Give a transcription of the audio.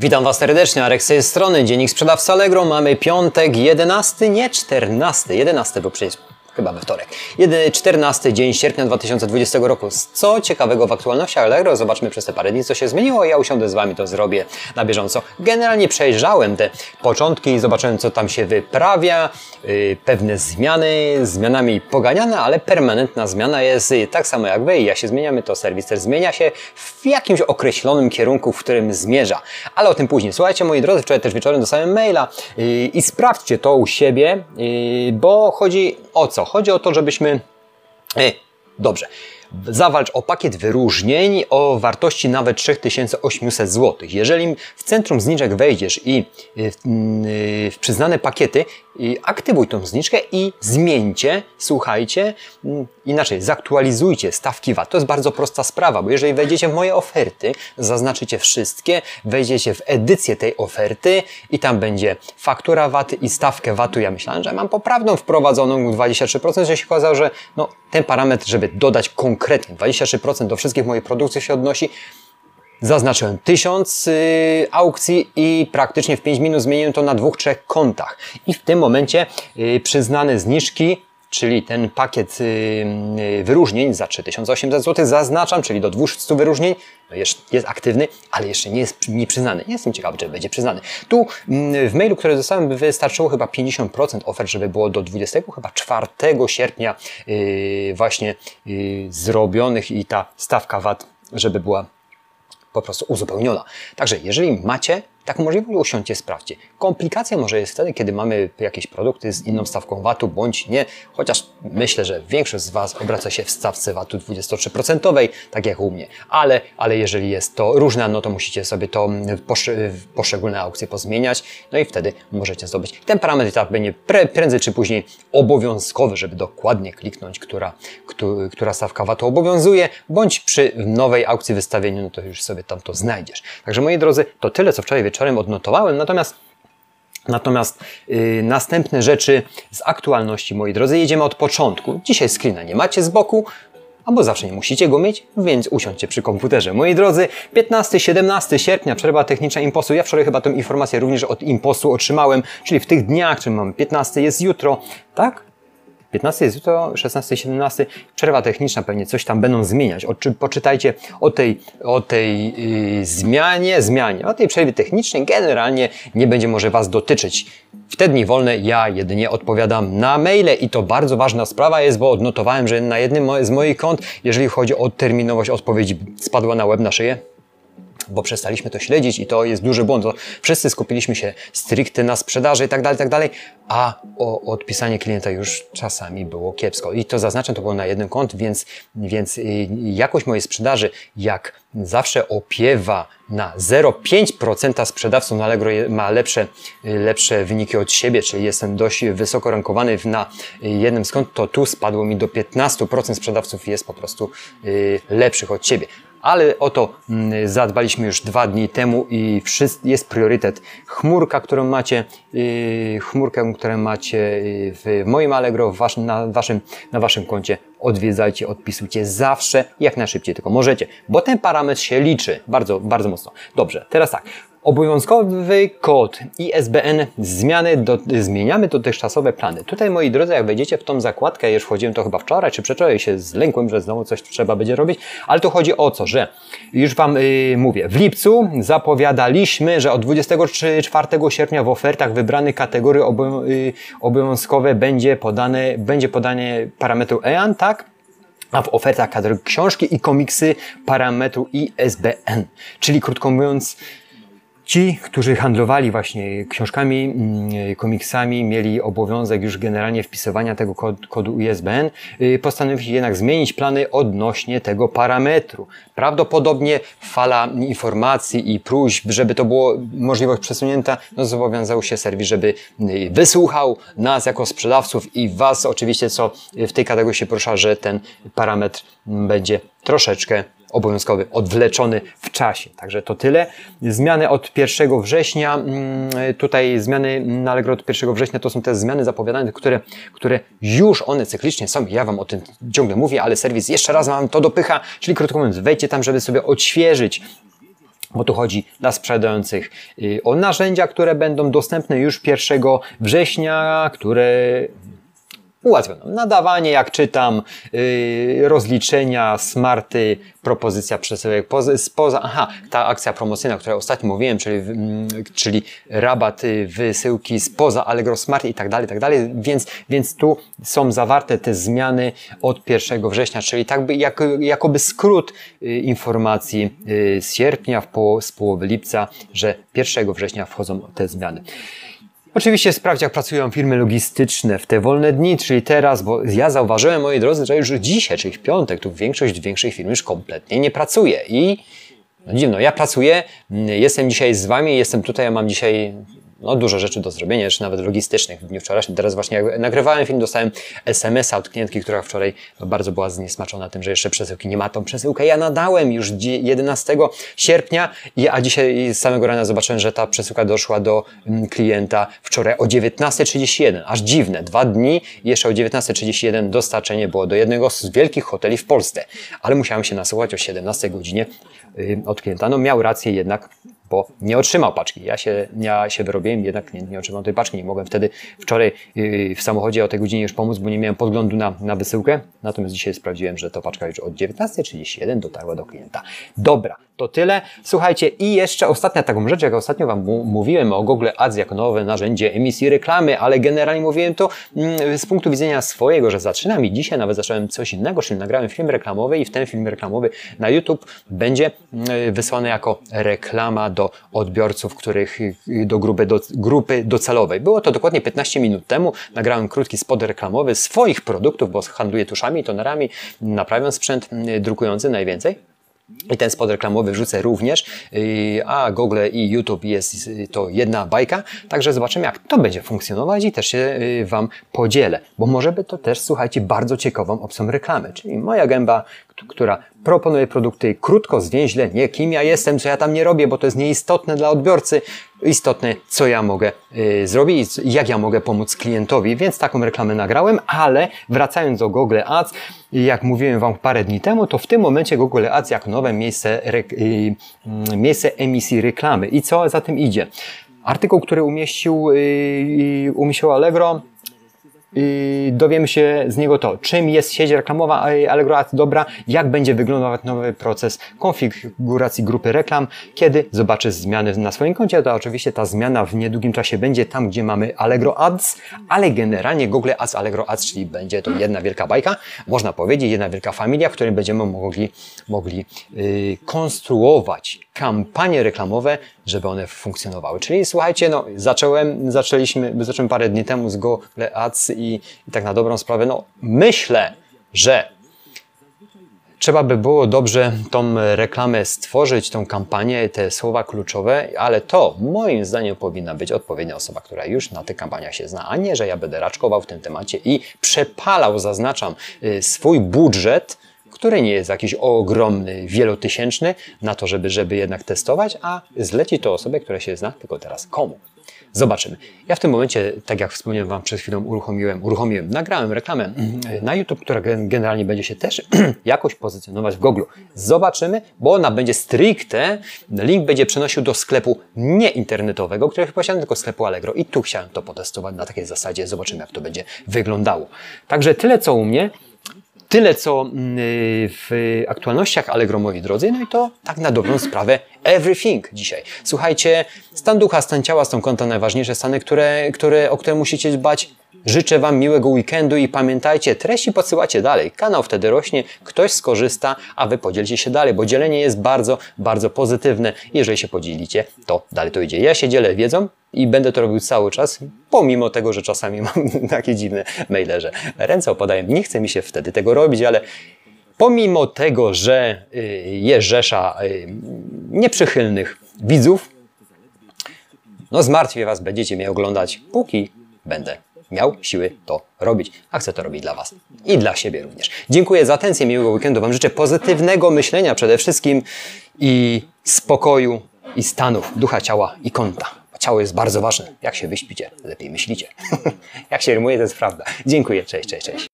Witam Was serdecznie, Arek z tej strony, Dziennik Sprzedawca Allegro. Mamy piątek, 11, nie 14, 11, bo przecież chyba we wtorek. 14 dzień sierpnia 2020 roku. Co ciekawego w aktualnościach Allegro? Zobaczmy przez te parę dni, co się zmieniło. Ja usiądę z Wami, to zrobię na bieżąco. Generalnie przejrzałem te początki, zobaczyłem, co tam się wyprawia. Yy, pewne zmiany, zmianami poganiane, ale permanentna zmiana jest yy, tak samo jak Wy i ja się zmieniamy, to serwis też zmienia się w jakimś określonym kierunku, w którym zmierza. Ale o tym później. Słuchajcie, moi drodzy, wczoraj też wieczorem dostałem maila yy, i sprawdźcie to u siebie, yy, bo chodzi o co? Chodzi o to, żebyśmy... E, dobrze. Zawalcz o pakiet wyróżnień o wartości nawet 3800 zł. Jeżeli w centrum zniżek wejdziesz i w, w przyznane pakiety, aktywuj tą zniżkę i zmieńcie, słuchajcie, inaczej, zaktualizujcie stawki VAT. To jest bardzo prosta sprawa, bo jeżeli wejdziecie w moje oferty, zaznaczycie wszystkie, wejdziecie w edycję tej oferty i tam będzie faktura VAT i stawkę VAT-u. Ja myślałem, że mam poprawną wprowadzoną 23%, że się okazało, że no, ten parametr, żeby dodać konkretnie 23% do wszystkich moich produkcji się odnosi, Zaznaczyłem 1000 y, aukcji i praktycznie w 5 minut zmieniłem to na dwóch, trzech kontach. I w tym momencie y, przyznane zniżki czyli ten pakiet y, y, wyróżnień za 3800 zł zaznaczam, czyli do 200 wyróżnień, no jest, aktywny, ale jeszcze nie jest nie przyznany. Jestem ciekawy, czy będzie przyznany. Tu mm, w mailu, który dostałem, wystarczyło chyba 50% ofert, żeby było do 20, chyba 4 sierpnia yy, właśnie zrobionych i ta stawka VAT, żeby była po prostu uzupełniona. Także jeżeli macie taką możliwość, usiądźcie, sprawdźcie. Komplikacja może jest wtedy, kiedy mamy jakieś produkty z inną stawką VAT-u, bądź nie, chociaż myślę, że większość z Was obraca się w stawce VAT-u 23%, tak jak u mnie. Ale, ale jeżeli jest to różna, no to musicie sobie to w poszczególne aukcje pozmieniać, no i wtedy możecie zdobyć. Ten parametr tak będzie prędzej czy później obowiązkowy, żeby dokładnie kliknąć, która, która stawka VAT-u obowiązuje, bądź przy nowej aukcji wystawieniu, no to już sobie tam to znajdziesz. Także moi drodzy, to tyle, co wczoraj wieczorem odnotowałem, natomiast Natomiast yy, następne rzeczy z aktualności, moi drodzy, jedziemy od początku. Dzisiaj screena nie macie z boku, albo zawsze nie musicie go mieć, więc usiądźcie przy komputerze. Moi drodzy, 15-17 sierpnia przerwa techniczna Imposu. Ja wczoraj chyba tę informację również od Imposu otrzymałem, czyli w tych dniach, czyli mamy 15 jest jutro, tak? 15 jest jutro, 16, 17, przerwa techniczna pewnie coś tam będą zmieniać. O, czy, poczytajcie o tej, o tej yy, zmianie, zmianie, o tej przerwie technicznej generalnie nie będzie może Was dotyczyć. W te dni wolne ja jedynie odpowiadam na maile i to bardzo ważna sprawa jest, bo odnotowałem, że na jednym z moich kont, jeżeli chodzi o terminowość odpowiedzi, spadła na web na szyję bo przestaliśmy to śledzić i to jest duży błąd. Wszyscy skupiliśmy się stricte na sprzedaży i tak dalej, tak dalej, a o odpisanie klienta już czasami było kiepsko. I to zaznaczam, to było na jednym kont, więc, więc y, jakość mojej sprzedaży, jak zawsze opiewa na 0,5% sprzedawców na Allegro ma lepsze, lepsze wyniki od siebie, czyli jestem dość wysoko rankowany na jednym kont, to tu spadło mi do 15% sprzedawców jest po prostu y, lepszych od siebie ale o to mm, zadbaliśmy już dwa dni temu i jest priorytet. Chmurka, którą macie, y, chmurkę, którą macie y, w moim Allegro, na, waszym, na waszym koncie, odwiedzajcie, odpisujcie zawsze, jak najszybciej tylko możecie, bo ten parametr się liczy bardzo, bardzo mocno. Dobrze, teraz tak. Obowiązkowy kod ISBN zmiany do, zmieniamy dotychczasowe plany. Tutaj moi drodzy, jak wejdziecie w tą zakładkę, już wchodziłem to chyba wczoraj czy przedwczoraj się zlękłem, że znowu coś trzeba będzie robić, ale tu chodzi o co, że już Wam yy, mówię, w lipcu zapowiadaliśmy, że od 24 sierpnia w ofertach wybranych kategorii yy, obowiązkowe będzie podane, będzie podanie parametru EAN, tak? a w ofertach kategorii książki i komiksy parametru ISBN. Czyli krótko mówiąc, Ci, którzy handlowali właśnie książkami, mm, komiksami, mieli obowiązek już generalnie wpisywania tego kodu ISBN, y, postanowili jednak zmienić plany odnośnie tego parametru. Prawdopodobnie fala informacji i próśb, żeby to było możliwość przesunięta, no zobowiązał się serwis, żeby y, wysłuchał nas jako sprzedawców i Was oczywiście, co w tej kategorii się że ten parametr będzie troszeczkę obowiązkowy, odwleczony w czasie. Także to tyle. Zmiany od 1 września, mm, tutaj zmiany na Allegro od 1 września to są te zmiany zapowiadane, które, które już one cyklicznie są. Ja Wam o tym ciągle mówię, ale serwis jeszcze raz Wam to dopycha, czyli krótko mówiąc, wejdźcie tam, żeby sobie odświeżyć bo tu chodzi dla sprzedających y, o narzędzia, które będą dostępne już 1 września, które ułatwiono nadawanie, jak czytam, yy, rozliczenia, smarty, propozycja przesyłek poza, spoza, aha, ta akcja promocyjna, o której ostatnio mówiłem, czyli, mm, czyli rabaty, wysyłki spoza Allegro Smart i tak dalej, i tak dalej, więc, więc tu są zawarte te zmiany od 1 września, czyli tak by, jak, jakoby skrót y, informacji y, z sierpnia w po, z połowy lipca, że 1 września wchodzą te zmiany. Oczywiście sprawdź, jak pracują firmy logistyczne w te wolne dni, czyli teraz, bo ja zauważyłem, moi drodzy, że już dzisiaj, czyli w piątek, tu większość większych firm już kompletnie nie pracuje. I no dziwno, ja pracuję, jestem dzisiaj z Wami, jestem tutaj, ja mam dzisiaj no, dużo rzeczy do zrobienia, jeszcze nawet logistycznych w dniu wczorajszym. Teraz właśnie jak nagrywałem film, dostałem SMS-a od klientki, która wczoraj bardzo była zniesmaczona tym, że jeszcze przesyłki nie ma. Tą przesyłkę ja nadałem już 11 sierpnia, a dzisiaj z samego rana zobaczyłem, że ta przesyłka doszła do mm, klienta wczoraj o 19.31. Aż dziwne. Dwa dni jeszcze o 19.31 dostarczenie było do jednego z wielkich hoteli w Polsce. Ale musiałem się nasuwać o 17 godzinie y, od klienta. No miał rację jednak bo nie otrzymał paczki. Ja się, ja się wyrobiłem, jednak nie, nie otrzymał tej paczki. Nie mogłem wtedy wczoraj yy, w samochodzie o tej godzinie już pomóc, bo nie miałem podglądu na, na wysyłkę. Natomiast dzisiaj sprawdziłem, że to paczka już od 19.31 dotarła do klienta. Dobra, to tyle. Słuchajcie, i jeszcze ostatnia taką rzecz, jak ostatnio Wam mówiłem o Google Ads jako nowe narzędzie emisji reklamy, ale generalnie mówiłem to mm, z punktu widzenia swojego, że zaczynam i dzisiaj nawet zacząłem coś innego, czyli nagrałem film reklamowy i w ten film reklamowy na YouTube będzie mm, wysłany jako reklama do odbiorców, których do grupy, do grupy docelowej. Było to dokładnie 15 minut temu. Nagrałem krótki spot reklamowy swoich produktów, bo handluję tuszami, tonerami, naprawiam sprzęt mm, drukujący najwięcej. I ten spot reklamowy wrzucę również, a Google i YouTube jest to jedna bajka, także zobaczymy jak to będzie funkcjonować i też się y, Wam podzielę, bo może by to też, słuchajcie, bardzo ciekawą opcją reklamy, czyli moja gęba, która proponuje produkty krótko, zwięźle, nie kim ja jestem, co ja tam nie robię, bo to jest nieistotne dla odbiorcy, istotne, co ja mogę y, zrobić, jak ja mogę pomóc klientowi, więc taką reklamę nagrałem, ale wracając do Google Ads, jak mówiłem Wam parę dni temu, to w tym momencie Google Ads jak nowe miejsce, y, y, miejsce emisji reklamy. I co za tym idzie? Artykuł, który umieścił, y, umieścił Allegro, dowiemy się z niego to, czym jest sieć reklamowa Allegro Ads dobra, jak będzie wyglądał nowy proces konfiguracji grupy reklam, kiedy zobaczysz zmiany na swoim koncie, to oczywiście ta zmiana w niedługim czasie będzie tam, gdzie mamy Allegro Ads, ale generalnie Google Ads, Allegro Ads, czyli będzie to jedna wielka bajka, można powiedzieć, jedna wielka familia, w której będziemy mogli, mogli yy, konstruować kampanie reklamowe, żeby one funkcjonowały. Czyli słuchajcie, no, zacząłem, zaczęliśmy, zacząłem parę dni temu z Google Ads i, i tak na dobrą sprawę, no, myślę, że trzeba by było dobrze tą reklamę stworzyć, tą kampanię, te słowa kluczowe, ale to moim zdaniem powinna być odpowiednia osoba, która już na tych kampaniach się zna, a nie, że ja będę raczkował w tym temacie i przepalał, zaznaczam, y, swój budżet który nie jest jakiś ogromny, wielotysięczny, na to, żeby, żeby jednak testować, a zleci to osobie, która się zna, tylko teraz komu. Zobaczymy. Ja w tym momencie, tak jak wspomniałem Wam przed chwilą, uruchomiłem, uruchomiłem, nagrałem reklamę mm, na YouTube, która generalnie będzie się też jakoś pozycjonować w Google. Zobaczymy, bo ona będzie stricte, link będzie przenosił do sklepu nieinternetowego, który posiadam, tylko sklepu Allegro. I tu chciałem to potestować na takiej zasadzie. Zobaczymy, jak to będzie wyglądało. Także tyle co u mnie. Tyle co mm, w aktualnościach Allegro, moi drodzy. No i to tak na dobrą sprawę everything dzisiaj. Słuchajcie, stan ducha, stan ciała są konta najważniejsze stany, które, które, o które musicie dbać. Życzę Wam miłego weekendu i pamiętajcie, treści podsyłacie dalej. Kanał wtedy rośnie, ktoś skorzysta, a Wy podzielcie się dalej, bo dzielenie jest bardzo, bardzo pozytywne. Jeżeli się podzielicie, to dalej to idzie. Ja się dzielę wiedzą, i będę to robił cały czas, pomimo tego, że czasami mam takie dziwne maile, że ręce opadają. Nie chce mi się wtedy tego robić, ale pomimo tego, że y, jest rzesza y, nieprzychylnych widzów, no zmartwię Was, będziecie mnie oglądać, póki będę miał siły to robić, a chcę to robić dla Was i dla siebie również. Dziękuję za atencję, miłego weekendu Wam życzę pozytywnego myślenia przede wszystkim i spokoju i stanów ducha, ciała i konta. Ciało jest bardzo ważne. Jak się wyśpicie, lepiej myślicie. Jak się rymuje, to jest prawda. Dziękuję, cześć, cześć, cześć.